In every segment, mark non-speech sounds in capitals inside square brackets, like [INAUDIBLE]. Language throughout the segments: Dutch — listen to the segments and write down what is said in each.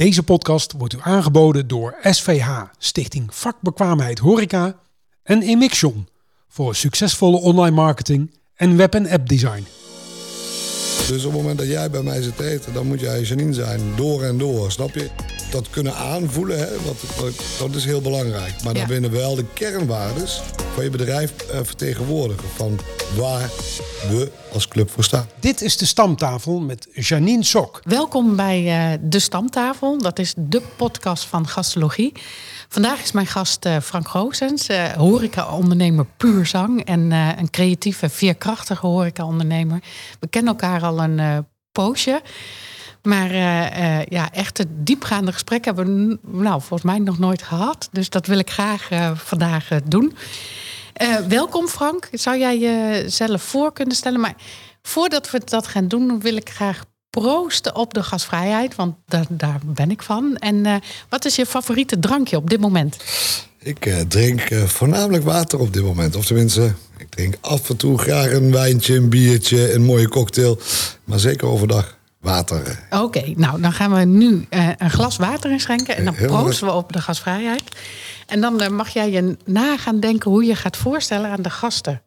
Deze podcast wordt u aangeboden door SVH, Stichting Vakbekwaamheid Horeca en Emixion voor succesvolle online marketing en web- en app design. Dus op het moment dat jij bij mij zit eten, dan moet jij Janine zijn, door en door, snap je? Dat kunnen aanvoelen, hè? Dat, dat is heel belangrijk. Maar dan Ja. binnen wel de kernwaardes van je bedrijf eh, vertegenwoordigen. Van waar we als club voor staan. Dit is de stamtafel met Janine Sok. Welkom bij eh, De Stamtafel. Dat is de podcast van gastologie. Vandaag is mijn gast eh, Frank Goosens, eh horeca-ondernemer puur zang... en eh, een creatieve, veerkrachtige horeca-ondernemer. We kennen elkaar al een poosje. Maar ja, echte diepgaande gesprekken hebben we nou, volgens mij nog nooit gehad. Dus dat wil ik graag vandaag doen. Welkom Frank. Zou jij jezelf voor kunnen stellen? Maar voordat we dat gaan doen, wil ik graag proosten op de gasvrijheid. Want daar, daar ben ik van. En eh, wat is je favoriete drankje op dit moment? Ik eh, drink eh, voornamelijk water op dit moment. Of tenminste, ik drink af en toe graag een wijntje, een biertje, een mooie cocktail. Maar zeker overdag water. Oké, nou dan gaan we nu een glas water inschenken. En dan proosten we op de gasvrijheid. En dan mag jij je na gaan denken hoe je gaat voorstellen aan de gasten.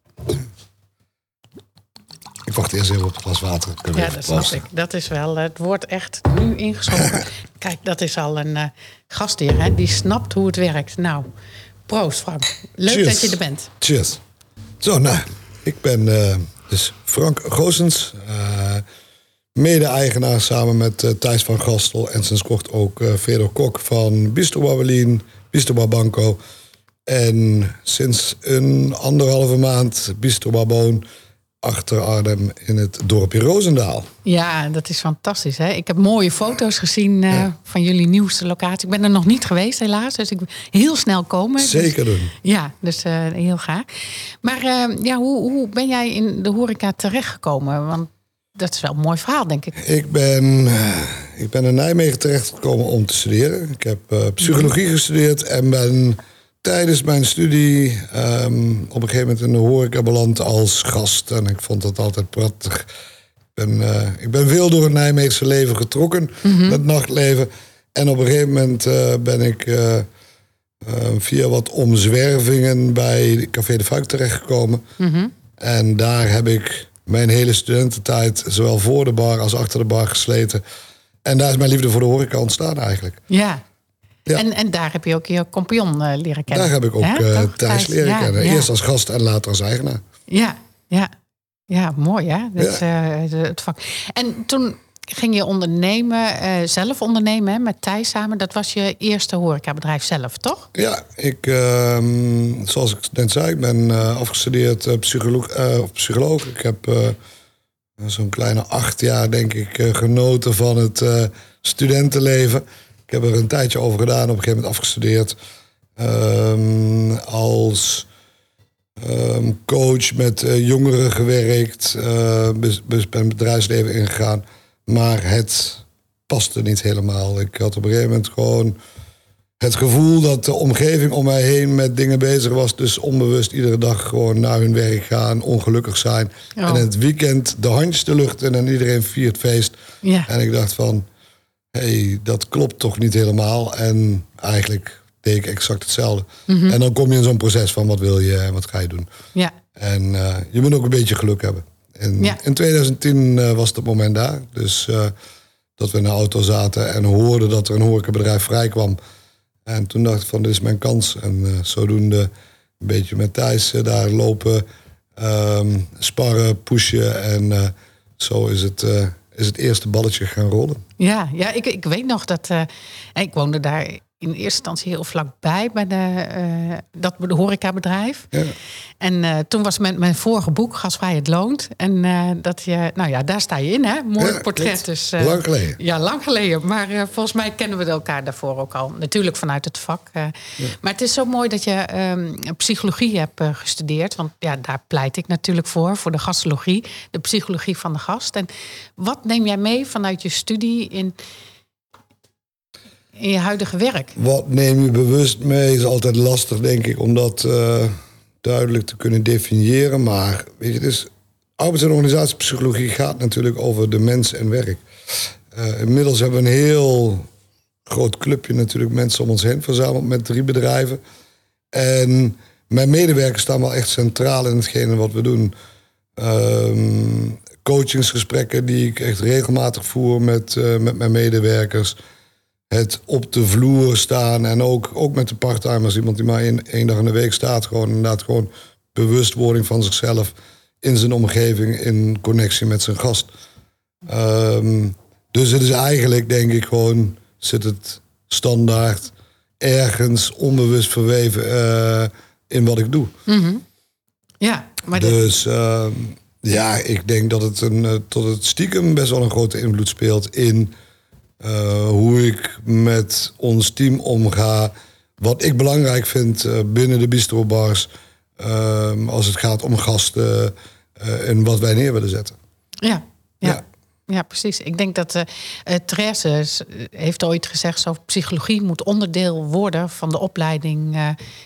Ik wacht eerst even op het glas water. Kunnen Ja, dat snap ik. Dat is wel, het wordt echt nu ingeschonken. [LAUGHS] Kijk, dat is al een eh gastheer, hè? die snapt hoe het werkt. Nou, proost Frank. Leuk Cheers. dat je er bent. Cheers. Zo, nou, ik ben eh, dus Frank Goosens, eh, mede-eigenaar samen met Thijs van Gastel en sinds kort ook Fedor Kok van Bistro Babelin, Bistro Babanco. En sinds een anderhalve maand Bistro Baboon achter Arnhem in het dorpje Roosendaal. Ja, dat is fantastisch. Hè? Ik heb mooie foto's gezien eh, van jullie nieuwste locatie. Ik ben er nog niet geweest helaas, dus ik wil heel snel komen. Dus- Zeker doen. ja, dus eh, heel graag. Maar eh, ja, hoe, hoe ben jij in de horeca terechtgekomen? Want dat is wel een mooi verhaal, denk ik. Ik ben, ik ben in Nijmegen terechtgekomen om te studeren. Ik heb psychologie gestudeerd en ben tijdens mijn studie ehm, op een gegeven moment in de horeca beland als gast. En ik vond dat altijd prachtig. Ik ben, eh, ik ben veel door het Nijmeegse leven getrokken, het nachtleven. En op een gegeven moment eh, ben ik eh, via wat omzwervingen bij Café de Fuik terechtgekomen. En daar heb ik mijn hele studententijd, zowel voor de bar als achter de bar, gesleten. En daar is mijn liefde voor de horeca ontstaan eigenlijk. Ja. Ja. En, en daar heb je ook je compagnon eh, leren kennen. Daar heb ik ook eh? Thijs leren Ja, kennen. Ja, Eerst als gast en later als eigenaar. ja, ja. ja mooi hè. Dat eh, het vak. En toen ging je ondernemen, zelf ondernemen hè, met Thijs samen. Dat was je eerste horecabedrijf zelf, toch? Ja, ik, ehm, zoals ik net zei, ik ben afgestudeerd psycholoog, psycholoog. Ik heb zo'n kleine acht jaar, denk ik, genoten van het studentenleven. Ik heb er een tijdje over gedaan, op een gegeven moment afgestudeerd. Ehm, als ehm, coach met eh, jongeren gewerkt, bes- ben het bedrijfsleven ingegaan. Maar het paste niet helemaal. Ik had op een gegeven moment gewoon het gevoel dat de omgeving om mij heen met dingen bezig was. Dus onbewust iedere dag gewoon naar hun werk gaan, ongelukkig zijn. En in het weekend de handjes de lucht in en iedereen viert feest. Ja. En ik dacht van, hey, dat klopt toch niet helemaal. En eigenlijk deed ik exact hetzelfde. Mhm. En dan kom je in zo'n proces van wat wil je en wat ga je doen. Ja. En eh, je moet ook een beetje geluk hebben. En Ja. In 2010 eh, was het moment daar. Dus eh, dat we in de auto zaten en hoorden dat er een horecabedrijf vrij kwam. En toen dacht ik van, dit is mijn kans. En zodoende een beetje met Thijs daar lopen, ehm, sparren, pushen. En zo is het, is het eerste balletje gaan rollen. Ja, ja ik, ik weet nog dat. eh, ik woonde daar in eerste instantie heel vlakbij bij de, eh, dat de horecabedrijf. Ja. En eh, toen was mijn, mijn vorige boek, Gasvrij het loont. En eh, dat je, nou ja, daar sta je in, hè? Mooi Ja, portret. Dus, Lang geleden. Ja, lang geleden. Maar volgens mij kennen we elkaar daarvoor ook al. Natuurlijk vanuit het vak. eh. Maar het is zo mooi dat je ehm, psychologie hebt gestudeerd. Want ja, daar pleit ik natuurlijk voor. Voor de gastologie. De psychologie van de gast. En wat neem jij mee vanuit je studie in, in je huidige werk? Wat neem je bewust mee is altijd lastig, denk ik, om dat eh, duidelijk te kunnen definiëren. Maar weet je, is, arbeids- en organisatiepsychologie gaat natuurlijk over de mens en werk. Eh, inmiddels hebben we een heel groot clubje natuurlijk mensen om ons heen verzameld met drie bedrijven. En mijn medewerkers staan wel echt centraal in hetgene wat we doen. Ehm, coachingsgesprekken die ik echt regelmatig voer met, uh, met mijn medewerkers. Het op de vloer staan en ook, ook met de parttimers. Iemand die maar één, één dag in de week staat. Gewoon inderdaad gewoon bewustwording van zichzelf in zijn omgeving in connectie met zijn gast. Ehm, dus het is eigenlijk, denk ik, gewoon zit het standaard ergens onbewust verweven uh, in wat ik doe. Mm Ja, maar dus uh, ja, ik denk dat het, een, uh, tot het stiekem best wel een grote invloed speelt in uh, hoe ik met ons team omga. Wat ik belangrijk vind binnen de bistrobars ehm, als het gaat om gasten en wat wij neer willen zetten. Ja, ja. ja. Ja, precies. Ik denk dat uh, Therese heeft ooit gezegd... zo psychologie moet onderdeel worden van de opleiding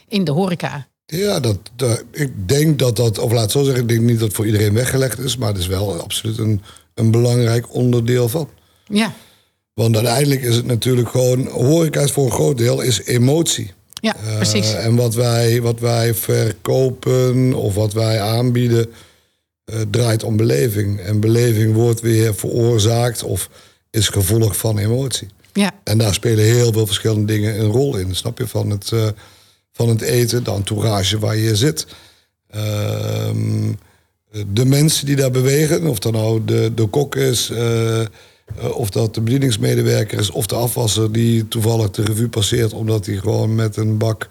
in de horeca. Ja, dat, dat, ik denk dat dat, of laat zo zeggen, ik denk niet dat het voor iedereen weggelegd is, maar het is wel absoluut een, een belangrijk onderdeel van. Ja. Want uiteindelijk is het natuurlijk gewoon, horeca voor een groot deel is emotie. Ja, precies. Uh, en wat wij, wat wij verkopen of wat wij aanbieden, uh, draait om beleving. En beleving wordt weer veroorzaakt of is gevolg van emotie. Ja. En daar spelen heel veel verschillende dingen een rol in. Snap je? Van het, uh, van het eten, de entourage waar je zit. Ehm, de mensen die daar bewegen, of dat nou de, de kok is, of dat de bedieningsmedewerker is, of de afwasser die toevallig de revue passeert omdat hij gewoon met een bak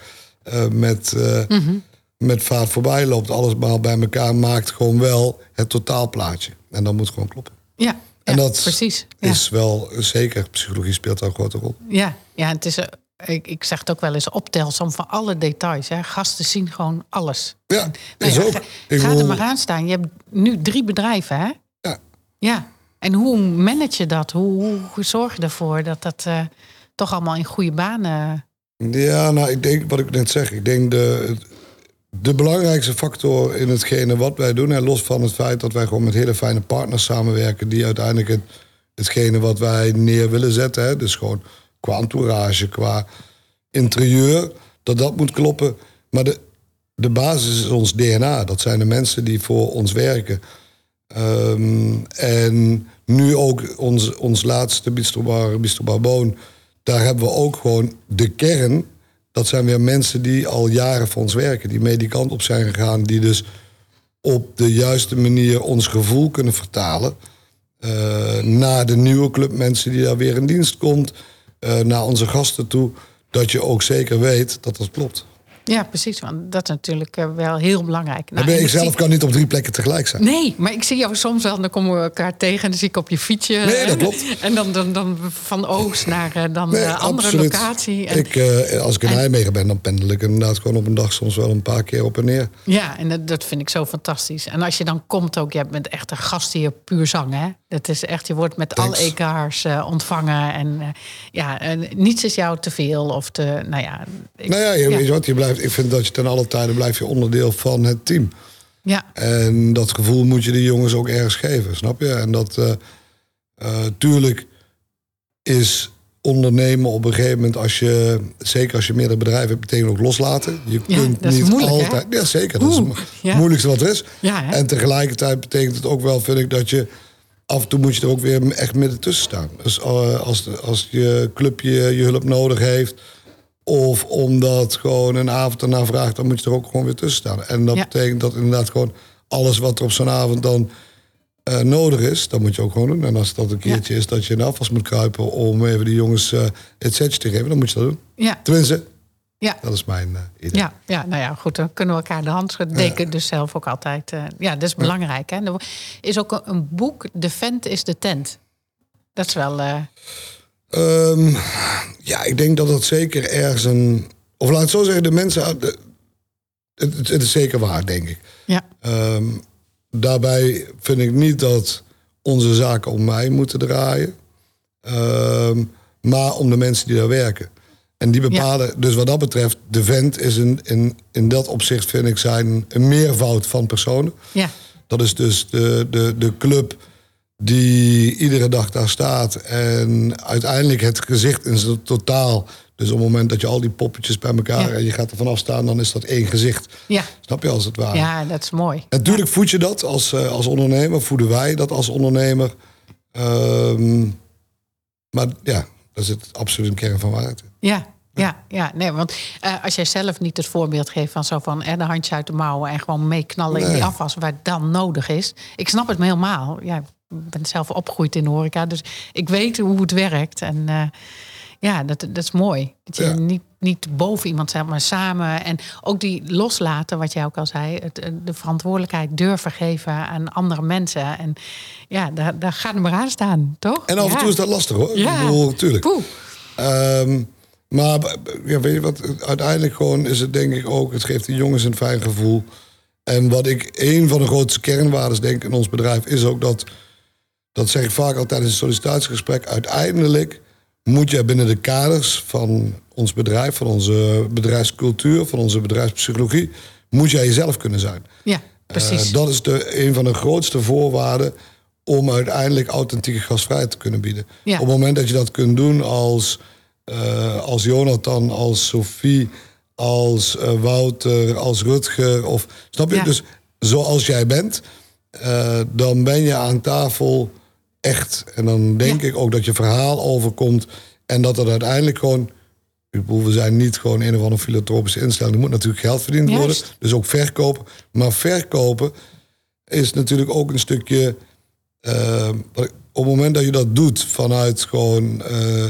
uh, met, mm -hmm. met vaat voorbij loopt. Alles maar bij elkaar maakt gewoon wel het totaalplaatje. En dat moet gewoon kloppen. Ja, en ja, dat precies. is wel zeker, psychologie speelt daar een grote rol. Ja, ja het is ik, ik zeg het ook wel eens, optelsom van alle details. Hè. Gasten zien gewoon alles. Ja, nou is ja, ook. Ga, ga wil... er maar aan staan. Je hebt nu drie bedrijven, hè? Ja. Ja. En hoe manage je dat? Hoe, zorg je ervoor dat dat uh, toch allemaal in goede banen... Ja, nou, ik denk wat ik net zeg. Ik denk de, de belangrijkste factor in hetgene wat wij doen... en los van het feit dat wij gewoon met hele fijne partners samenwerken... die uiteindelijk het, hetgene wat wij neer willen zetten... Hè, dus gewoon qua entourage, qua interieur, dat dat moet kloppen. Maar de, de basis is ons DNA. Dat zijn de mensen die voor ons werken. Um, en nu ook ons, ons laatste Bistrobar, Bistrobar Boon. Daar hebben we ook gewoon de kern. Dat zijn weer mensen die al jaren voor ons werken. Die mee die kant op zijn gegaan. Die dus op de juiste manier ons gevoel kunnen vertalen. Uh, naar de nieuwe club mensen die daar weer in dienst komt uh, naar onze gasten toe, dat je ook zeker weet dat dat klopt. Ja, precies. Want dat is natuurlijk uh, wel heel belangrijk. Nou, ik zelf zie... kan niet op drie plekken tegelijk zijn. Nee, maar ik zie jou soms wel, dan komen we elkaar tegen en dan zie ik op je fietsje. Nee, dat klopt. En dan, dan, dan van Oost naar uh, dan nee, uh, andere absoluut. locatie. En, ik, als ik in en, Nijmegen ben, dan pendel ik inderdaad gewoon op een dag soms wel een paar keer op en neer. Ja, en dat, dat vind ik zo fantastisch. En als je dan komt ook, je bent echt een gast hier puur zang, hè? Dat is echt, je wordt met Thanks. alle EK's ontvangen. En ja, niets is jou te veel of te, nou ja. Ik, nou ja, je, ja. weet je wat, je blijft ik vind dat je ten alle tijden blijf je onderdeel van het team. Ja. En dat gevoel moet je de jongens ook ergens geven, snap je? En dat, uh, uh, tuurlijk is ondernemen op een gegeven moment, als je, zeker als je meerdere bedrijven hebt, betekent ook loslaten. Je ja, kunt dat is niet moeilijk, altijd. Hè? Ja, zeker. Dat is het ja. moeilijkste wat er is. Ja, hè? en tegelijkertijd betekent het ook wel, vind ik, dat je af en toe moet je er ook weer echt midden tussen staan. Dus uh, als, als je clubje je hulp nodig heeft, of omdat gewoon een avond erna vraagt, dan moet je er ook gewoon weer tussen staan. En dat Ja. betekent dat inderdaad gewoon alles wat er op zo'n avond dan eh, nodig is, dat moet je ook gewoon doen. En als dat een keertje is dat je in de afwas moet kruipen om even die jongens eh, het setje te geven, dan moet je dat doen. Ja, Tenminste, ja. dat is mijn eh, idee. Ja, ja, nou ja, goed, dan kunnen we elkaar de hand schudden. Ik dus zelf ook altijd. ja, dat is belangrijk. Hè. Er is ook een, een boek, De Vent is de Tent. Dat is wel... eh, Ehm, ja, ik denk dat dat zeker ergens een. Of laat het zo zeggen, de mensen. de- het, het, is zeker waar, denk ik. ja, Ehm, daarbij vind ik niet dat onze zaken om mij moeten draaien. Ehm, maar om de mensen die daar werken. En die bepalen, dus wat dat betreft, de vent is in, in, in dat opzicht, vind ik, zijn een meervoud van personen. ja, Dat is dus de, de, de club die iedere dag daar staat. En uiteindelijk het gezicht in zijn totaal. Dus op het moment dat je al die poppetjes bij elkaar Ja. en je gaat er vanaf staan, dan is dat één gezicht. Ja, Snap je als het ware? ja dat is mooi. Natuurlijk voed je dat als, eh, als ondernemer, voeden wij dat als ondernemer. Ehm, maar ja, daar zit absoluut een kern van waarheid in. Ja, ja, ja. Nee, want eh, als jij zelf niet het voorbeeld geeft van zo van eh, de handje uit de mouwen en gewoon meeknallen in Nee. die afwas waar dan nodig is. Ik snap het me helemaal. Ja, ben zelf opgegroeid in de horeca, dus ik weet hoe het werkt. En eh, ja, dat, dat is mooi. Dat je Ja. niet, niet boven iemand zet, maar samen. En ook die loslaten, wat jij ook al zei. Het, eh, de verantwoordelijkheid durven geven aan andere mensen. En ja, daar, daar gaat het maar aan staan, toch? En af en Ja. toe is dat lastig hoor. Ja. Ik bedoel, natuurlijk. Ehm, maar ja, weet je wat, uiteindelijk gewoon is het denk ik ook, het geeft de jongens een fijn gevoel. En wat ik, een van de grootste kernwaarden denk in ons bedrijf, is ook dat, dat zeg ik vaak al tijdens een sollicitatiegesprek, uiteindelijk moet je binnen de kaders van ons bedrijf, van onze bedrijfscultuur, van onze bedrijfspsychologie, moet jij jezelf kunnen zijn. Ja, precies. Eh, dat is de, een van de grootste voorwaarden om uiteindelijk authentieke gastvrijheid te kunnen bieden. Ja. Op het moment dat je dat kunt doen als, eh, als Jonathan, als Sophie, als eh, Wouter, als Rutger, of snap je? Ja. Dus zoals jij bent, eh, dan ben je aan tafel echt. En dan denk Ja. ik ook dat je verhaal overkomt en dat het uiteindelijk gewoon. We zijn niet gewoon een of andere filantropische instelling. Er moet natuurlijk geld verdiend worden. Dus ook verkopen. Maar verkopen is natuurlijk ook een stukje. eh, op het moment dat je dat doet vanuit gewoon eh,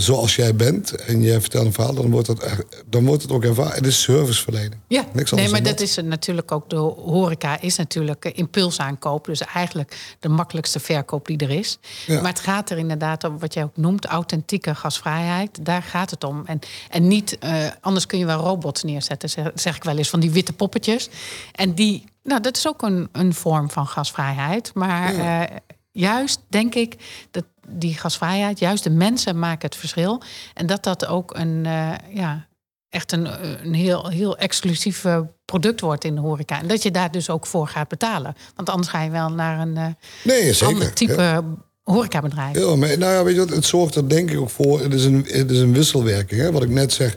zoals jij bent en jij vertelt een verhaal, dan wordt, dat dan wordt het ook ervaren. Het is serviceverlening. Ja, Niks nee, maar dan dat is natuurlijk ook de horeca is natuurlijk eh, impulsaankoop. Dus eigenlijk de makkelijkste verkoop die er is. Ja. Maar het gaat er inderdaad om wat jij ook noemt, authentieke gasvrijheid. Daar gaat het om. En, en niet, eh, anders kun je wel robots neerzetten, zeg, zeg ik wel eens, van die witte poppetjes. En die, nou, dat is ook een, een vorm van gasvrijheid. Maar eh, juist denk ik dat die gasvrijheid, juist de mensen maken het verschil. En dat dat ook een, eh, ja, echt een, een heel, heel exclusief eh, product wordt in de horeca. En dat je daar dus ook voor gaat betalen. Want anders ga je wel naar een eh, Nee, zeker. ander type Ja. horecabedrijf. Ja, maar nou ja, weet je wat, het zorgt er denk ik ook voor. Het is een, het is een wisselwerking. Hè? Wat ik net zeg,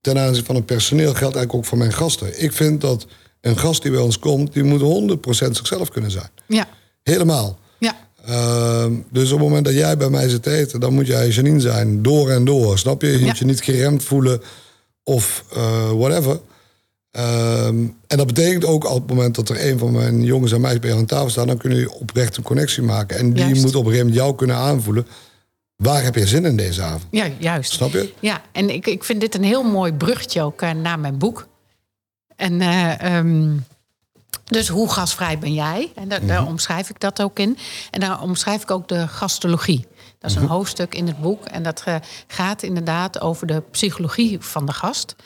ten aanzien van het personeel geldt eigenlijk ook voor mijn gasten. Ik vind dat een gast die bij ons komt, die moet 100% zichzelf kunnen zijn. Ja, Helemaal. Ehm, dus op het moment dat jij bij mij zit eten, dan moet jij Janine zijn, door en door. Snap je? Je Ja. moet je niet geremd voelen of eh, whatever. Ehm, en dat betekent ook op het moment dat er een van mijn jongens en meisjes bij jou aan tafel staan, dan kunnen jullie oprecht een connectie maken. En die Juist. moet op een gegeven moment jou kunnen aanvoelen. Waar heb je zin in deze avond? ja, juist. Snap je? Ja, en ik, ik vind dit een heel mooi bruggetje ook eh, naar mijn boek. En eh, ehm, dus hoe gasvrij ben jij? En daar, daar omschrijf ik dat ook in. En daar omschrijf ik ook de gastologie. Dat is een hoofdstuk in het boek. En dat eh, gaat inderdaad over de psychologie van de gast.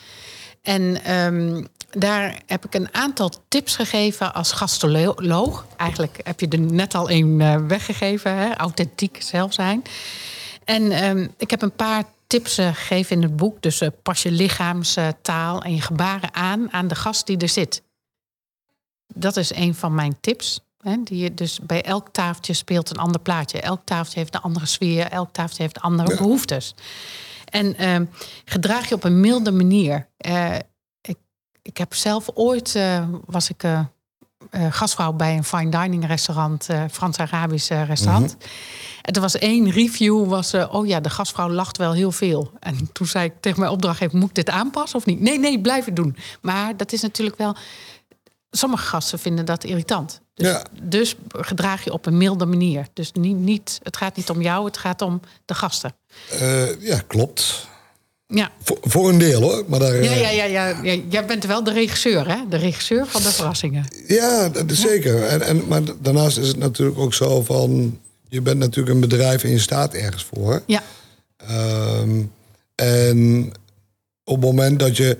En ehm, daar heb ik een aantal tips gegeven als gastoloog. Eigenlijk heb je er net al een eh, weggegeven, hè? authentiek zelf zijn. En ehm, ik heb een paar tips eh, gegeven in het boek. Dus pas je lichaamstaal en je gebaren aan aan de gast die er zit. Dat is een van mijn tips. Hè, die je dus bij elk tafeltje speelt een ander plaatje. Elk tafeltje heeft een andere sfeer. Elk tafeltje heeft andere Ja. behoeftes. En ehm, gedraag je op een milde manier. Eh, ik, ik heb zelf ooit, eh, was ik eh, eh, gastvrouw bij een fine dining restaurant, Frans-Arabisch restaurant. En er was één review, was, oh ja, de gastvrouw lacht wel heel veel. En toen zei ik tegen mijn opdrachtgever, moet ik dit aanpassen of niet? Nee, nee, blijf het doen. Maar dat is natuurlijk wel, sommige gasten vinden dat irritant. Dus, Ja. dus gedraag je op een milde manier. Dus niet, niet, het gaat niet om jou, het gaat om de gasten. Eh, ja, klopt. Ja. Voor, voor een deel hoor. Maar daar, Ja, eh, ja, ja, ja, ja. Jij bent wel de regisseur, hè? De regisseur van de verrassingen. Ja, dat is zeker. En, en, maar daarnaast is het natuurlijk ook zo van... je bent natuurlijk een bedrijf en je staat ergens voor. Ja, Ehm, en op het moment dat je...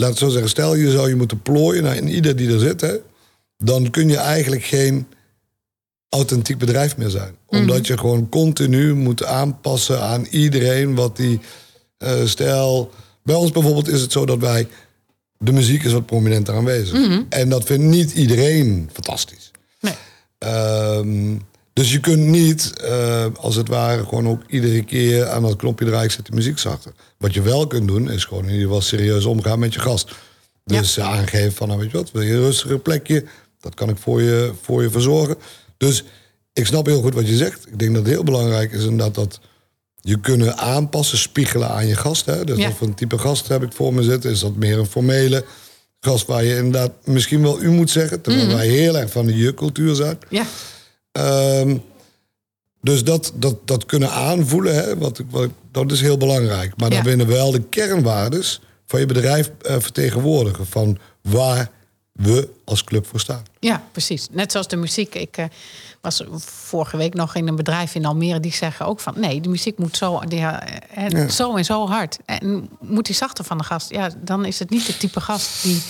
laat het zo zeggen, stel je zou je moeten plooien naar ieder die er zit... Hè, dan kun je eigenlijk geen authentiek bedrijf meer zijn. Omdat je gewoon continu moet aanpassen aan iedereen wat die... eh stel, bij ons bijvoorbeeld is het zo dat wij... de muziek is wat prominenter aanwezig. En dat vindt niet iedereen fantastisch. nee. Ehm, Dus je kunt niet, eh, als het ware, gewoon ook iedere keer aan dat knopje draaien, ik zet de muziek zachter. Wat je wel kunt doen, is gewoon in ieder geval serieus omgaan met je gast. Dus aangeven van, nou weet je wat, wil je een rustiger plekje? Dat kan ik voor je, voor je verzorgen. Dus ik snap heel goed wat je zegt. Ik denk dat het heel belangrijk is inderdaad dat je kunnen aanpassen, spiegelen aan je gast. Hè? Dus Ja. wat voor een type gast heb ik voor me zitten? Is dat meer een formele gast waar je inderdaad misschien wel u moet zeggen, terwijl Mhm. wij heel erg van de je-cultuur zijn. Ja, Ehm, dus dat, dat, dat kunnen aanvoelen, hè, wat, wat, dat is heel belangrijk. Maar dan Ja. winnen wel de kernwaardes van je bedrijf eh, vertegenwoordigen. Van waar we als club voor staan. ja, precies. Net zoals de muziek. Ik eh, was vorige week nog in een bedrijf in Almere. Die zeggen ook van... nee, de muziek moet zo, die, eh, Ja. zo en zo hard. En moet die zachter van de gast? Ja, dan is het niet het type gast die...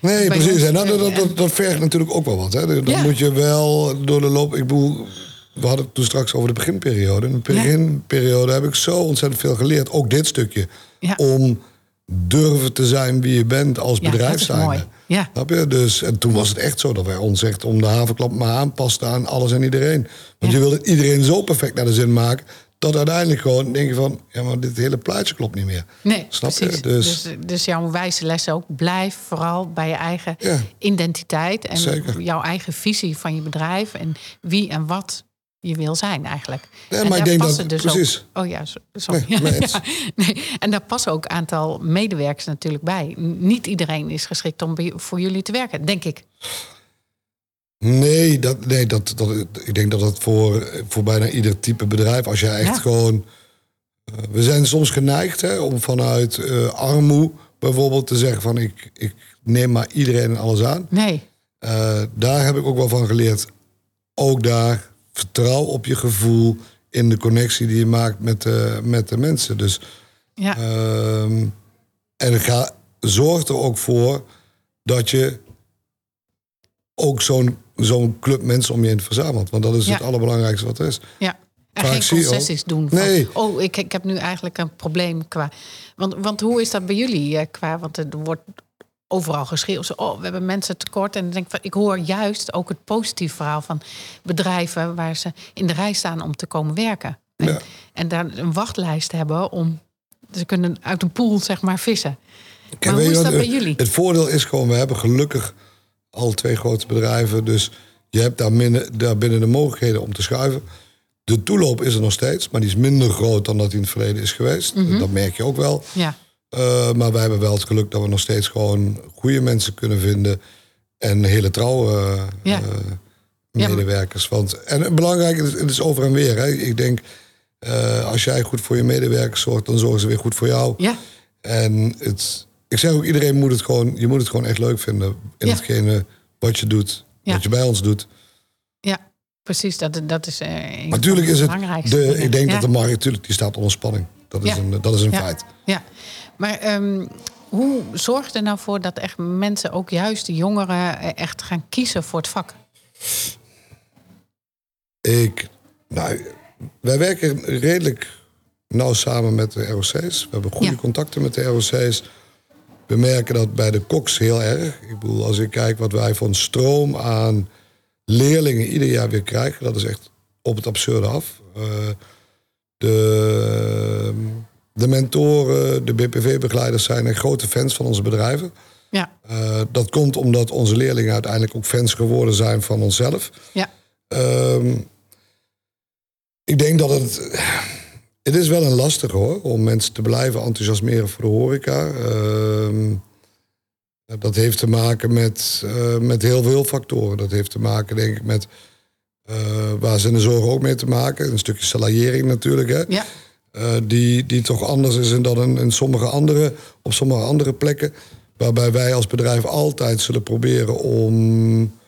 Nee, precies. En dat, eh, dat, dat, dat vergt natuurlijk ook wel wat. Hè. Dan Ja. moet je wel door de loop... Ik bedoel, we hadden het toen straks over de beginperiode. In de Ja. beginperiode heb ik zo ontzettend veel geleerd. Ook dit stukje. Ja. Om durven te zijn wie je bent als Ja, bedrijf mooi. Ja. Snap je? Dus, en toen was het echt zo dat wij ons echt om de havenklap maar aanpasten aan alles en iedereen. Want Ja. je wil het iedereen zo perfect naar de zin maken... dat uiteindelijk gewoon denk je van... ja, maar dit hele plaatje klopt niet meer. Nee, Snap precies. je? Dus, Dus, dus jouw wijze les ook. Blijf vooral bij je eigen Ja. identiteit. En Zeker. jouw eigen visie van je bedrijf. En wie en wat je wil zijn eigenlijk. Ja, en maar ik daar denk passen dat- dus precies. Ook, oh ja, so- sorry. Nee. [LAUGHS] Ja, nee. En daar passen ook een aantal medewerkers natuurlijk bij. Niet iedereen is geschikt om voor jullie te werken, denk ik. Nee, dat, nee dat, dat, ik denk dat het voor, voor bijna ieder type bedrijf, als je echt Ja. gewoon. eh, we zijn soms geneigd hè, om vanuit armoe bijvoorbeeld te zeggen van ik, ik neem maar iedereen en alles aan. Nee, Eh, daar heb ik ook wel van geleerd. Ook daar vertrouw op je gevoel in de connectie die je maakt met de, met de mensen. Dus ja, Ehm, en ga, zorg er ook voor dat je ook zo'n zo'n club mensen om je heen verzamelt. Want dat is Ja. het allerbelangrijkste wat er is. ja. En vaak geen ook- concessies doen. Van, Nee. Oh, ik, ik heb nu eigenlijk een probleem qua... Want, want hoe is dat bij jullie eh, qua... Want er wordt overal geschreeuwd. Oh, we hebben mensen tekort. En dan denk ik, van, ik hoor juist ook het positieve verhaal van bedrijven... waar ze in de rij staan om te komen werken. En, Ja. en daar een wachtlijst hebben om... Ze kunnen uit een pool, zeg maar, vissen. Kijk, Maar hoe is dat bij jullie? Het voordeel is gewoon, we hebben gelukkig al twee grote bedrijven. Dus je hebt daar, minder, daar binnen de mogelijkheden om te schuiven. De toeloop is er nog steeds, maar die is minder groot dan dat die in het verleden is geweest. Mhm. Dat merk je ook wel. Ja, Uh, maar wij hebben wel het geluk dat we nog steeds gewoon goede mensen kunnen vinden. En hele trouwe uh, Ja. uh, maar- medewerkers. Want, en belangrijk, het is, het is over en weer. Hè. Ik denk, uh, als jij goed voor je medewerkers zorgt, dan zorgen ze weer goed voor jou. ja, En het, ik zeg ook, iedereen moet het gewoon, je moet het gewoon echt leuk vinden in Ja. hetgene wat je doet, wat je bij ons doet. ja. Precies, dat, dat is eh, van Natuurlijk is het, de, ik denk dat de markt, natuurlijk, die staat onder spanning. Dat is een, dat is een feit. Ja, maar ehm, hoe zorgt er nou voor dat echt mensen, ook juist de jongeren, eh, echt gaan kiezen voor het vak? Ik, nou, wij werken redelijk nauw samen met de ROC's. We hebben goede Ja. contacten met de ROC's. We merken dat bij de koks heel erg. Ik bedoel, als ik kijk wat wij van stroom aan leerlingen ieder jaar weer krijgen, dat is echt op het absurde af. Eh, de, de mentoren, de BPV-begeleiders zijn grote fans van onze bedrijven. Ja, Eh, dat komt omdat onze leerlingen uiteindelijk ook fans geworden zijn van onszelf. ja, Ehm, ik denk dat het. Het is wel een lastige hoor, om mensen te blijven enthousiasmeren voor de horeca. Ehm, dat heeft te maken met, eh, met heel veel factoren. Dat heeft te maken, denk ik, met eh, waar zijn de zorgen ook mee te maken. Een stukje salariering natuurlijk. Hè? ja, Eh, die, die toch anders is dan in, in sommige andere, op sommige andere plekken. Waarbij wij als bedrijf altijd zullen proberen om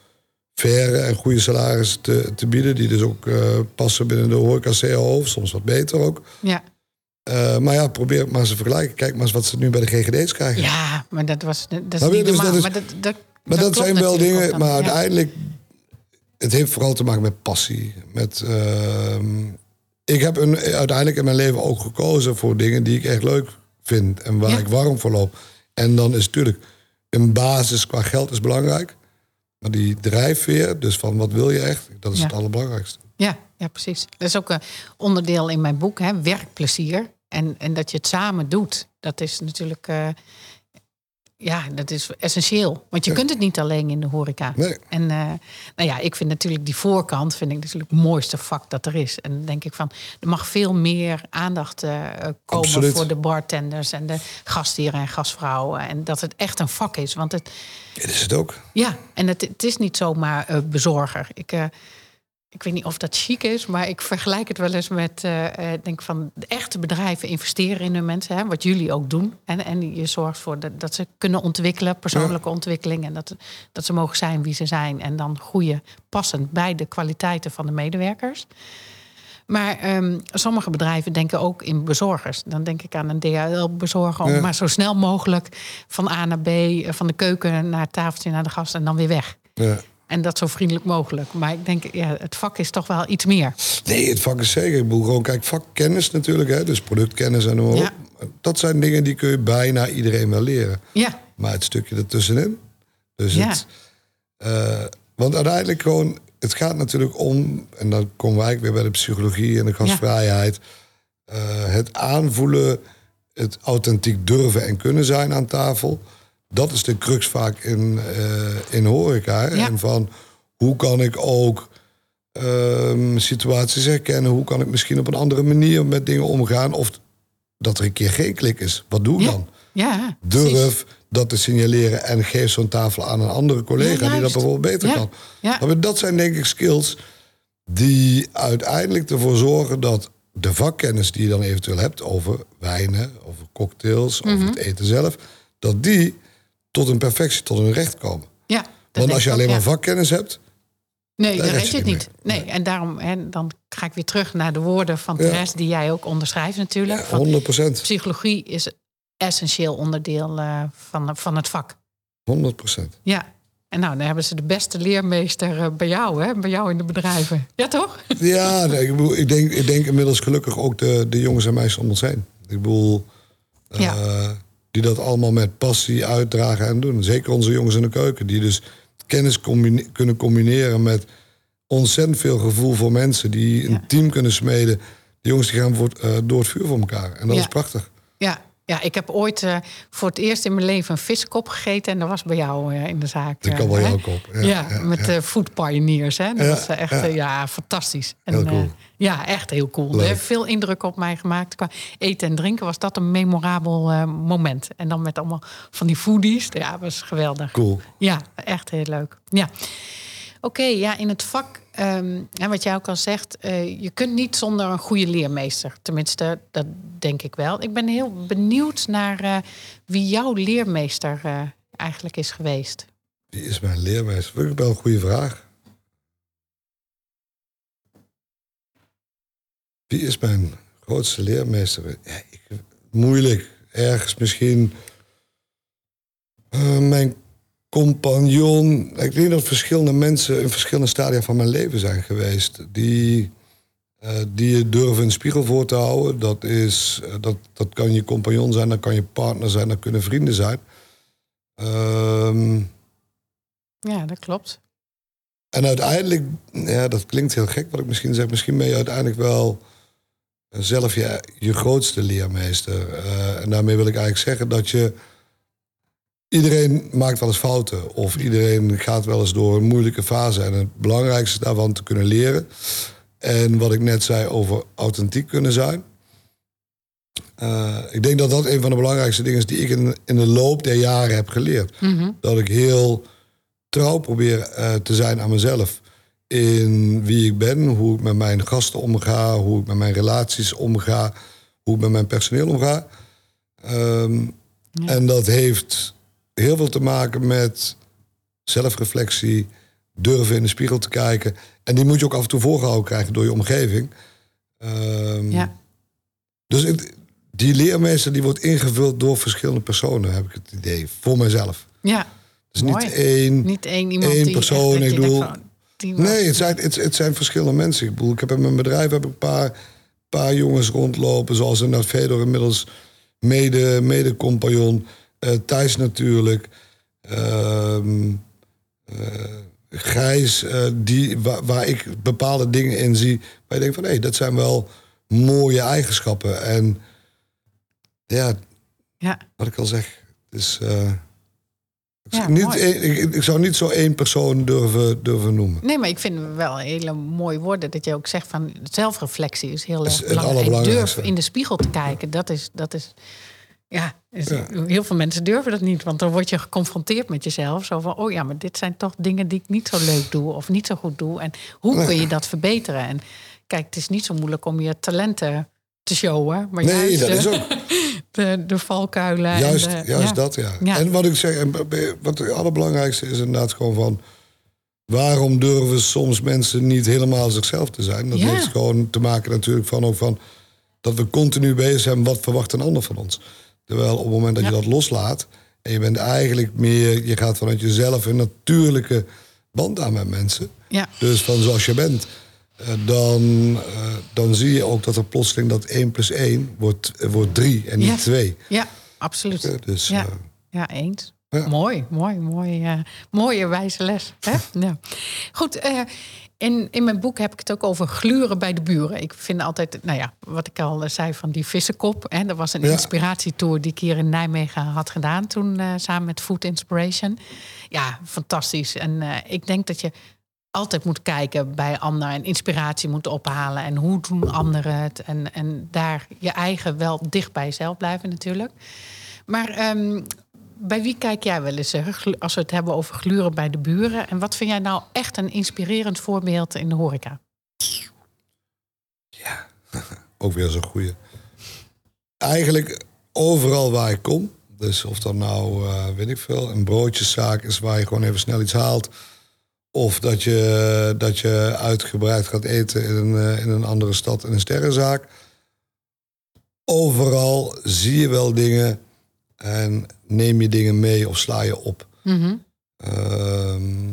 faire en goede salarissen te, te bieden. Die dus ook eh, passen binnen de horeca CAO, of soms wat beter ook. ja. Eh, maar ja, probeer het maar eens te vergelijken. Kijk maar eens wat ze nu bij de GGD's krijgen. Ja, maar dat was dat is je? niet Dus normaal. dat is- maar dat, dat, Maar dat, zijn wel dingen, dan. maar Ja. uiteindelijk... Het heeft vooral te maken met passie. Met, ehm, ik heb een, uiteindelijk in mijn leven ook gekozen voor dingen die ik echt leuk vind. En waar Ja. ik warm voor loop. En dan is natuurlijk een basis qua geld is belangrijk. Maar die drijfveer, dus van wat wil je echt, dat is Ja. het allerbelangrijkste. Ja, ja, precies. Dat is ook een onderdeel in mijn boek, hè, werkplezier. En, en dat je het samen doet. Dat is natuurlijk, eh, ja, dat is essentieel. Want je Ja. kunt het niet alleen in de horeca. Nee. En eh, nou ja, ik vind natuurlijk die voorkant vind ik natuurlijk het mooiste vak dat er is. En dan denk ik van, er mag veel meer aandacht eh, komen Absoluut. voor de bartenders en de gastheren en gastvrouwen. En dat het echt een vak is. Want het, Dit is het ook. ja, en het, het is niet zomaar eh, bezorger. Ik, ik weet niet of dat chic is, maar ik vergelijk het wel eens met... eh, denk van, de echte bedrijven investeren in hun mensen. Hè, wat jullie ook doen. En, en je zorgt voor dat, dat ze kunnen ontwikkelen, persoonlijke ontwikkeling. En dat, dat ze mogen zijn wie ze zijn. En dan groeien passend bij de kwaliteiten van de medewerkers. Maar ehm, sommige bedrijven denken ook in bezorgers. Dan denk ik aan een DHL-bezorger om Ja. maar zo snel mogelijk van A naar B, eh, van de keuken naar het tafeltje naar de gast en dan weer weg. Ja. En dat zo vriendelijk mogelijk. Maar ik denk, ja, het vak is toch wel iets meer. Nee, het vak is zeker. Ik bedoel gewoon, kijk, vakkennis natuurlijk, hè, dus productkennis en maar Ja. Dat zijn dingen die kun je bijna iedereen wel leren. Ja, Maar het stukje ertussenin. Dus Ja. het, eh, want uiteindelijk gewoon, het gaat natuurlijk om, en dan komen wij weer bij de psychologie en de gastvrijheid. eh, het aanvoelen, het authentiek durven en kunnen zijn aan tafel. Dat is de crux vaak in, eh, in horeca. Ja. En van hoe kan ik ook ehm, situaties herkennen? Hoe kan ik misschien op een andere manier met dingen omgaan? Of dat er een keer geen klik is. Wat doe ik Ja. dan? ja. precies. durf dat te signaleren en geef zo'n tafel aan een andere collega Ja, die dat bijvoorbeeld beter kan. ja. Maar Dat zijn denk ik skills die uiteindelijk ervoor zorgen dat de vakkennis die je dan eventueel hebt over wijnen, over cocktails, Mhm. over het eten zelf, dat die tot een perfectie, tot een recht komen. Ja, dat Want als je alleen ook, maar ja. vakkennis hebt, Nee, daar je je het niet. Nee, en daarom hè, dan ga ik weer terug naar de woorden van Ja. Therese, die jij ook onderschrijft natuurlijk. Van 100 procent. psychologie is essentieel onderdeel eh, van, van het vak. 100 procent. Ja. En nou, dan hebben ze de beste leermeester eh, bij jou, hè? bij jou in de bedrijven. Ja, toch? Ja, nee, ik, bedoel, ik, denk, ik denk inmiddels gelukkig ook de, de jongens en meisjes om ons heen. Ik bedoel, eh, Ja. Die dat allemaal met passie uitdragen en doen. Zeker onze jongens in de keuken, die dus kennis combine- kunnen combineren met ontzettend veel gevoel voor mensen, die een Ja. team kunnen smeden. Die jongens die gaan voor, eh, door het vuur voor elkaar. En dat Ja. is prachtig. Ja, ik heb ooit eh, voor het eerst in mijn leven een viskop gegeten. En dat was bij jou eh, in de zaak. Dat eh, kan hè? jouw kop. Ja, Ja, ja, met ja. de Food Pioneers. Hè? Dat eh, echt ja. fantastisch. En, Heel cool. ja, echt heel cool. Leuk. Heeft veel indruk op mij gemaakt. Qua eten en drinken was dat een memorabel moment. En dan met allemaal van die foodies. Ja, was geweldig. Cool. Ja, echt heel leuk. Ja. Oké, ja, in het vak, ehm, en wat jij ook al zegt, eh, je kunt niet zonder een goede leermeester. Tenminste, dat denk ik wel. Ik ben heel benieuwd naar eh, wie jouw leermeester eh, eigenlijk is geweest. Wie is mijn leermeester? Vind ik wel een goede vraag. Wie is mijn grootste leermeester? Ja, ik, moeilijk. Ergens misschien eh, mijn compagnon. Ik denk dat verschillende mensen in verschillende stadia van mijn leven zijn geweest. Die, eh, die je durven een spiegel voor te houden. Dat, is, eh, dat, dat kan je compagnon zijn, dat kan je partner zijn, dat kunnen vrienden zijn. Ehm Ja, dat klopt. en uiteindelijk, ja, dat klinkt heel gek wat ik misschien zeg. Misschien ben je uiteindelijk wel zelf je, je grootste leermeester. Eh, en daarmee wil ik eigenlijk zeggen dat je. Iedereen maakt wel eens fouten. Of iedereen gaat wel eens door een moeilijke fase. En het belangrijkste is daarvan te kunnen leren. En wat ik net zei over authentiek kunnen zijn. Eh, ik denk dat dat een van de belangrijkste dingen is die ik in, in de loop der jaren heb geleerd. Mhm. Dat ik heel trouw probeer eh, te zijn aan mezelf. In wie ik ben, hoe ik met mijn gasten omga, hoe ik met mijn relaties omga, hoe ik met mijn personeel omga. Ehm, En dat heeft heel veel te maken met zelfreflectie, durven in de spiegel te kijken. En die moet je ook af en toe voorgehouden krijgen door je omgeving. Ehm, Ja. Dus die leermeester die wordt ingevuld door verschillende personen, heb ik het idee, voor mezelf. Ja, Dus Mooi. niet één. niet één iemand die persoon, echt, dat ik bedoel- van, Nee, het zijn, het, het zijn verschillende mensen. Ik, bedoel, ik heb in mijn bedrijf heb ik een paar, paar jongens rondlopen, zoals inderdaad Fedor inmiddels mede, mede compagnon. Eh, Thijs natuurlijk. Ehm, eh, grijs, eh, die, waar, waar ik bepaalde dingen in zie. Waar je denkt van hé, dat zijn wel mooie eigenschappen. En ja, Ja, wat ik al zeg, dus, eh, ik, Ja, niet, één- ik, ik zou niet zo één persoon durven, durven noemen. nee, maar ik vind het wel hele mooie woorden dat je ook zegt van zelfreflectie is heel is erg belangrijk. En allerbelangrijkste. durf in de spiegel te kijken, dat is, dat is ja, Ja. heel veel mensen durven dat niet, want dan word je geconfronteerd met jezelf. Zo van, oh ja, maar dit zijn toch dingen die ik niet zo leuk doe of niet zo goed doe. En hoe kun je dat verbeteren? En kijk, het is niet zo moeilijk om je talenten te showen, maar Nee, juist dat de, is ook. [LAUGHS] de, de valkuilen. Juist, en de, juist ja. dat, ja. En wat ik zeg, en wat het allerbelangrijkste is inderdaad gewoon van... waarom durven soms mensen niet helemaal zichzelf te zijn? Dat heeft gewoon te maken natuurlijk van, ook van... dat we continu bezig zijn, wat verwacht een ander van ons? Terwijl op het moment dat je dat loslaat... en je bent eigenlijk meer, je gaat vanuit jezelf een natuurlijke band aan met mensen... Ja. Dus van zoals je bent, eh, dan, eh, dan zie je ook dat er plotseling dat 1 plus 1 wordt, eh, wordt 3 en niet Ja. 2. Ja, absoluut. Dus, ja. ja, eens. Ja. Mooi, mooi, mooi. eh, mooie wijze les. Hè? [LAUGHS] ja. Goed, in, in mijn boek heb ik het ook over gluren bij de buren. Ik vind altijd, nou ja, wat ik al eh, zei van die vissenkop. Hè, dat was een Ja. inspiratietour die ik hier in Nijmegen had gedaan toen eh, samen met Food Inspiration. Ja, fantastisch. En eh, ik denk dat je altijd moet kijken bij anderen en inspiratie moet ophalen. En hoe doen anderen het? En, en daar je eigen wel dicht bij jezelf blijven natuurlijk. Maar ehm, bij wie kijk jij wel eens, als we het hebben over gluren bij de buren? En wat vind jij nou echt een inspirerend voorbeeld in de horeca? [LAUGHS] ook weer zo'n goeie. Eigenlijk overal waar ik kom. Dus of dat nou, eh, weet ik veel, een broodjeszaak is waar je gewoon even snel iets haalt. Of dat je, dat je uitgebreid gaat eten in een, eh, in een andere stad, in een sterrenzaak. Overal zie je wel dingen en neem je dingen mee of sla je op. Mhm. Ehm,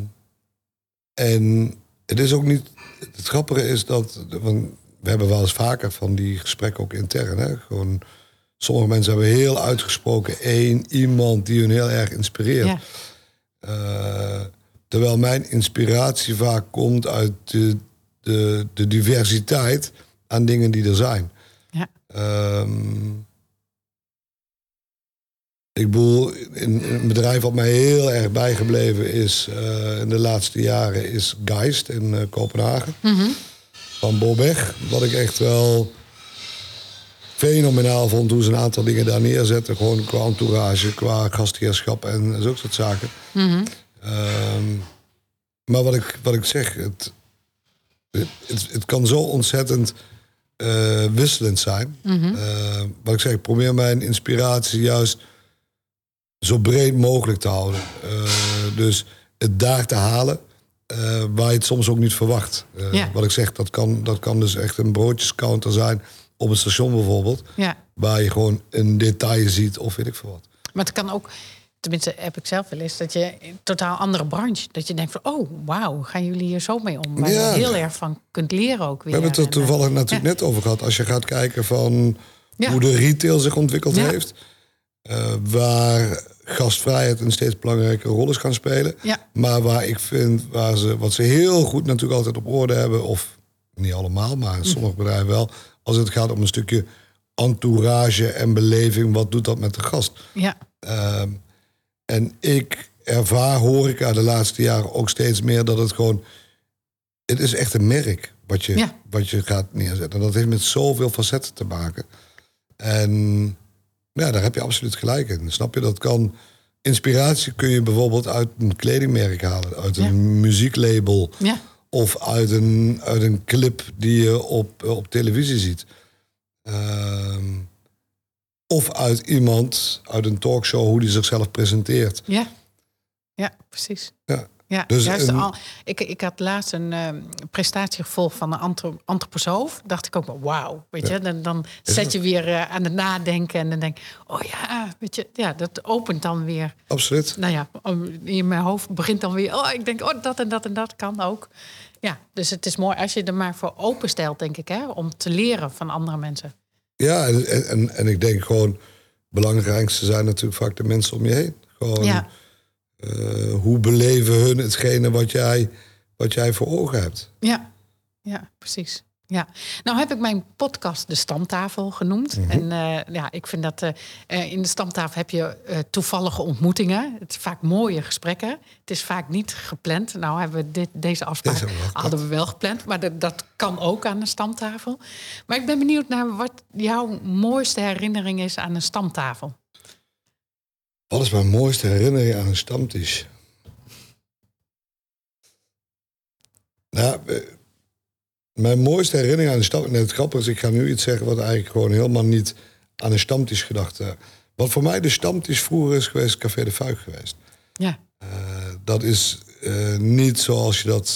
en het is ook niet. Het grappige is dat. Want we hebben wel eens vaker van die gesprekken ook intern. Hè? Gewoon, sommige mensen hebben heel uitgesproken één iemand die hun heel erg inspireert. Ja. Eh, terwijl mijn inspiratie vaak komt uit de, de, de diversiteit aan dingen die er zijn. Ja. Ehm, ik bedoel, in, in een bedrijf wat mij heel erg bijgebleven is eh, in de laatste jaren is Geist in eh, Kopenhagen. Mhm. Van Bobeg. Wat ik echt wel fenomenaal vond hoe ze een aantal dingen daar neerzetten. Gewoon qua entourage, qua gastheerschap en zulke soort zaken. Mhm. Ehm, maar wat ik, wat ik zeg, het, het, het, kan zo ontzettend eh, wisselend zijn. Eh, wat ik zeg, ik probeer mijn inspiratie juist zo breed mogelijk te houden. Eh, dus het daar te halen eh, waar je het soms ook niet verwacht. Eh, Ja. Wat ik zeg, dat kan, dat kan dus echt een broodjescounter zijn op een station bijvoorbeeld. Ja. Waar je gewoon een detail ziet of weet ik veel wat. Maar het kan ook, tenminste heb ik zelf wel eens, dat je een totaal andere branche, dat je denkt van, oh wauw, gaan jullie hier zo mee om? Waar Ja. je heel erg van kunt leren ook weer. We hebben het er En, toevallig natuurlijk ja. net over gehad. Als je gaat kijken van hoe de retail zich ontwikkeld Ja. heeft. Eh, waar gastvrijheid een steeds belangrijke rol is gaan spelen. Ja. Maar waar ik vind, waar ze, wat ze heel goed natuurlijk altijd op orde hebben... of niet allemaal, maar in sommige bedrijven wel... als het gaat om een stukje entourage en beleving... wat doet dat met de gast? Ja, Ehm, en ik ervaar horeca de laatste jaren ook steeds meer dat het gewoon... Het is echt een merk wat je, Ja. wat je gaat neerzetten. En dat heeft met zoveel facetten te maken. En ja, daar heb je absoluut gelijk in. Snap je? Dat kan... Inspiratie kun je bijvoorbeeld uit een kledingmerk halen. Uit een Ja. muzieklabel. ja, Of uit een, uit een clip die je op, op televisie ziet. Ehm, of uit iemand, uit een talkshow, hoe die zichzelf presenteert. ja. Ja, precies. Ja. Ja, Dus juist een- al, ik, ik had laatst een eh, prestatie gevolgd van een antro- antroposoof. Dacht ik ook wel, wauw. Weet je, dan, dan zet je weer eh, aan het nadenken. En dan denk ik, oh ja, weet je, ja, dat opent dan weer. Absoluut. Nou ja, in mijn hoofd begint dan weer, oh, ik denk, oh, dat en dat en dat kan ook. Ja, dus het is mooi als je er maar voor openstelt, denk ik, hè, om te leren van andere mensen. Ja, en, en, en ik denk gewoon, het belangrijkste zijn natuurlijk vaak de mensen om je heen. Gewoon, Ja. Eh, hoe beleven hun hetgene wat jij, wat jij voor ogen hebt. Ja, ja precies. Ja, nou heb ik mijn podcast de stamtafel genoemd. En eh, ja, ik vind dat uh, in de stamtafel heb je uh, toevallige ontmoetingen. Het is vaak mooie gesprekken. Het is vaak niet gepland. Nou hebben we dit, deze afspraak Deze hadden we wel gepland, maar dat, dat kan ook aan de stamtafel. Maar ik ben benieuwd naar wat jouw mooiste herinnering is aan een stamtafel. Wat is mijn mooiste herinnering aan een stamtisch? Nou, eh, mijn mooiste herinnering aan een stam... Net het grappige is, ik ga nu iets zeggen... wat eigenlijk gewoon helemaal niet aan een stamtisch gedacht... Uh, wat voor mij de stamtisch vroeger is geweest... Café de Fuik geweest. Ja. Uh, dat is uh, niet zoals je dat...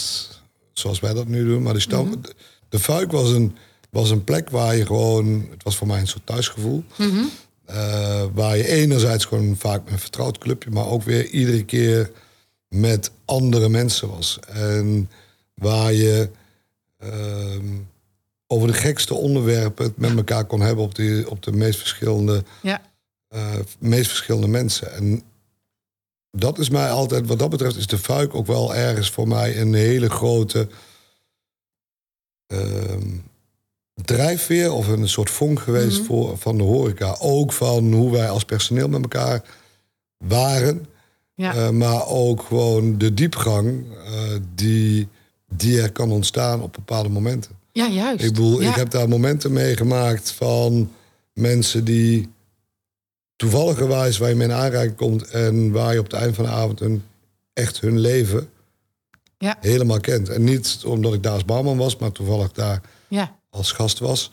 zoals wij dat nu doen, maar de stam... Mhm. De, de Fuik was een, was een plek waar je gewoon... Het was voor mij een soort thuisgevoel. Mhm. Uh, waar je enerzijds gewoon vaak met een vertrouwd clubje, maar ook weer iedere keer met andere mensen was. En waar je uh, over de gekste onderwerpen het met elkaar kon hebben op, die, op de meest verschillende, Ja. uh, meest verschillende mensen. En dat is mij altijd, wat dat betreft, is de fuik ook wel ergens voor mij een hele grote. ehm, drijfveer of een soort vonk geweest Mhm. voor, van de horeca. Ook van hoe wij als personeel met elkaar waren. Ja. Eh, maar ook gewoon de diepgang eh, die, die er kan ontstaan op bepaalde momenten. ja, juist. Ik bedoel, ja. ik heb daar momenten meegemaakt van mensen die toevalligerwijs waar je mee in aanraking komt en waar je op het eind van de avond hun, echt hun leven Ja. helemaal kent. En niet omdat ik daar als barman was, maar toevallig daar Ja, als gast was.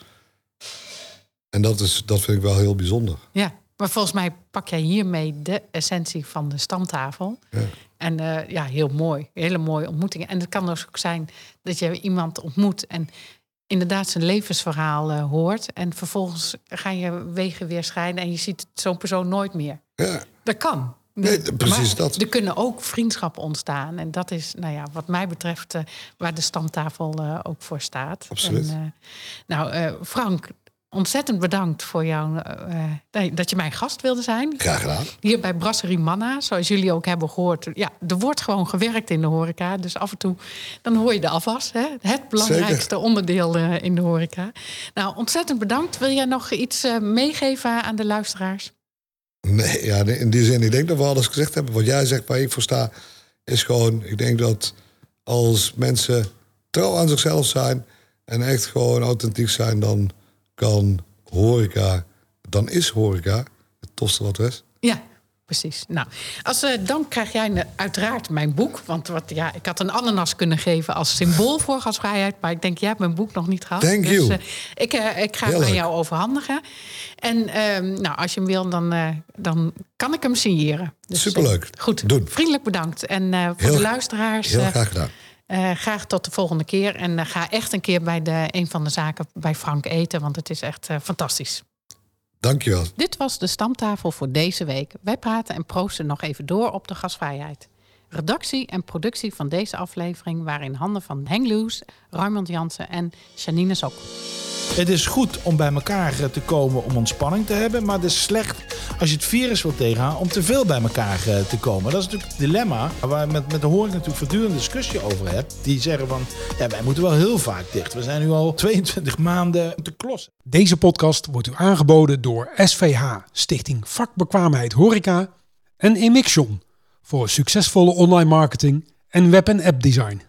En dat, is, dat vind ik wel heel bijzonder. ja. Maar volgens mij pak jij hiermee de essentie van de stamtafel. Ja. En eh, ja, heel mooi. Hele mooie ontmoetingen. En het kan dus ook zijn dat je iemand ontmoet en inderdaad zijn levensverhaal eh, hoort. En vervolgens ga je wegen weer scheiden en je ziet zo'n persoon nooit meer. Ja, Dat kan. Nee, precies Maar dat. Er kunnen ook vriendschappen ontstaan. En dat is, nou ja, wat mij betreft, eh, waar de stamtafel eh, ook voor staat. Absoluut. En, eh, nou, Frank, ontzettend bedankt voor jou dat je mijn gast wilde zijn. graag gedaan. Hier bij Brasserie Manna, zoals jullie ook hebben gehoord. Ja, er wordt gewoon gewerkt in de horeca. Dus af en toe, dan hoor je de afwas. Hè? Het belangrijkste onderdeel in de horeca. Nou, ontzettend bedankt. Wil jij nog iets meegeven aan de luisteraars? Nee, ja, in die zin, ik denk dat we alles gezegd hebben. Wat jij zegt, waar ik voor sta, is gewoon... Ik denk dat als mensen trouw aan zichzelf zijn... en echt gewoon authentiek zijn, dan kan horeca... dan is horeca het tofste wat is. Ja, precies. Nou, als eh, dank krijg jij uiteraard mijn boek. Want wat, ja, ik had een ananas kunnen geven als symbool voor gasvrijheid. Maar ik denk, jij hebt mijn boek nog niet gehad. Thank dus, you. eh, ik, eh, ik ga hem aan jou overhandigen. En ehm, nou, als je hem wil, dan, dan kan ik hem signeren. Dus, Superleuk. goed, Doen. vriendelijk bedankt. En voor Heel- de luisteraars, Heel graag gedaan. graag tot de volgende keer. En ga echt een keer bij de, een van de zaken bij Frank eten. Want het is echt fantastisch. Dankjewel. Dit was de stamtafel voor deze week. Wij praten en proosten nog even door op de gasvrijheid. Redactie en productie van deze aflevering waren in handen van Henk Loes, Raymond Jansen en Janine Sok. Het is goed om bij elkaar eh, te komen om ontspanning te hebben. Maar het is slecht als je het virus wilt tegengaan om te veel bij elkaar eh, te komen. Dat is natuurlijk het dilemma waar je met, met de horeca natuurlijk voortdurend discussie over hebt. Die zeggen van, ja, wij moeten wel heel vaak dicht. We zijn nu al [LAUGHS] 22 maanden te klossen. Deze podcast wordt u aangeboden door SVH, Stichting Vakbekwaamheid Horeca en Emixion voor succesvolle online marketing en web- en appdesign.